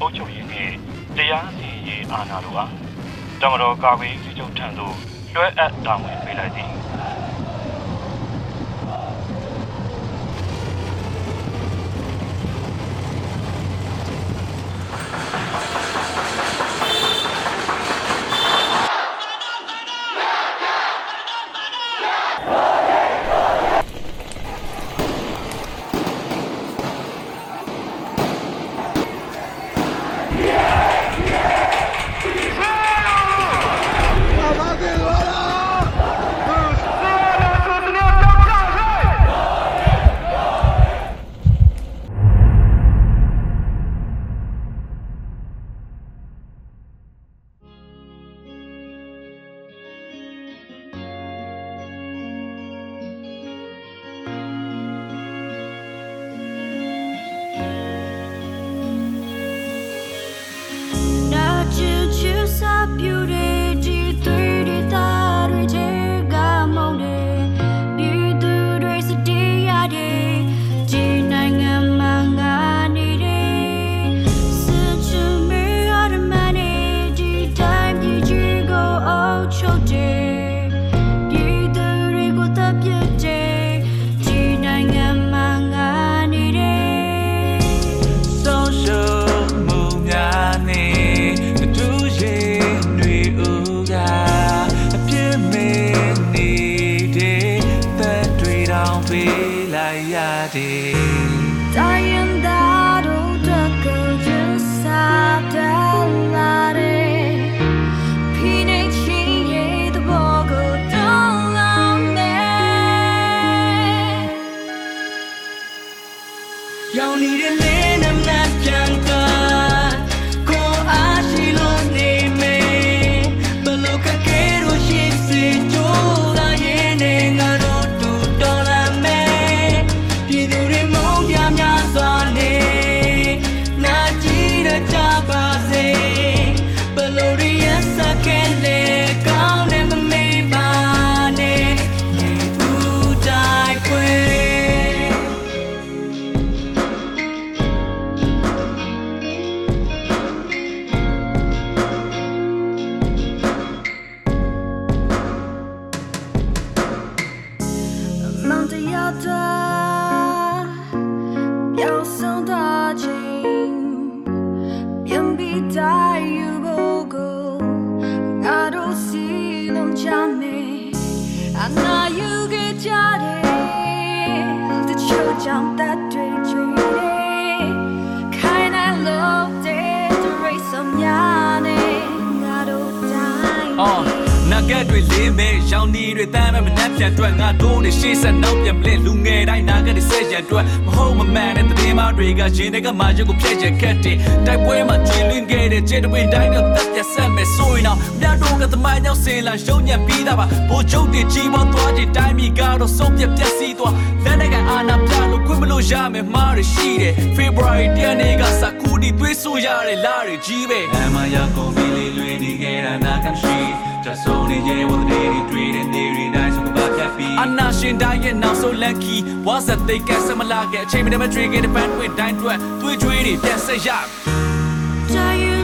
အုပ်ချုပ်ရေးနှင့်တရားစီရင်ရေးအာဏာတို့အားတမတော်ကာကွယ်ရေးစီချုပ်ထံသို့လွှဲအပ်တာဝန်ပေးလိုက်သည် တွေတောင်ပေး 多，渺小多情，偏偏他又无辜，他若是能证明，那又该怎地？他就像他。你。နဂတ်တွေလေးမဲ့ရောင်ဒီတွေတမ်းမဲ့မနှက်ပြန်အတွက်ငါတို့နေရှေ့ဆက်နောက်ပြန်မလဲလူငယ်တိုင်းနာဂတ်တွေဆက်ရန်အတွက်မဟုတ်မမှန်တဲ့တည်မတွေကရှင်တွေကမာရုပ်ကိုဖျက်ချက်ခတ်တယ်တိုက်ပွဲမှာကျွေလွင်ခဲ့တဲ့ခြေတဝင်းတိုင်းတော့တက်ပြဆက်မဲ့ဆိုရင်တော့မြတ်တို့ကသမိုင်းကြောင့်ဆင်လာရှုံညံပြီးသားပါဘိုးချုပ်တွေကြီးပွားသွားခြင်းတိုင်းပြည်ကတော့ဆုံးပြပြက်စီးသွားလက်နဲ့ကအာနာပြလို့ခွင့်မလို့ရမယ်မှားရရှိတယ် February တနေ့ကစကူဒီသွေးဆူရတဲ့လာတွေကြီးပဲအမရကုန်ပြီလေးလွေနေခဲ့တာနာက န်ရှိ just only yeah what the day dream and they nice so about happy အနာရှင်တိုင်းရဲ့နောက်ဆုံး lucky was that they can စမလာခဲ့အချိန်မတည်းမတွေးခဲ့တဲ့ band တွေတိုင်းအတွက်တွေးကြွေးတွေပြန်ဆက်ရ在云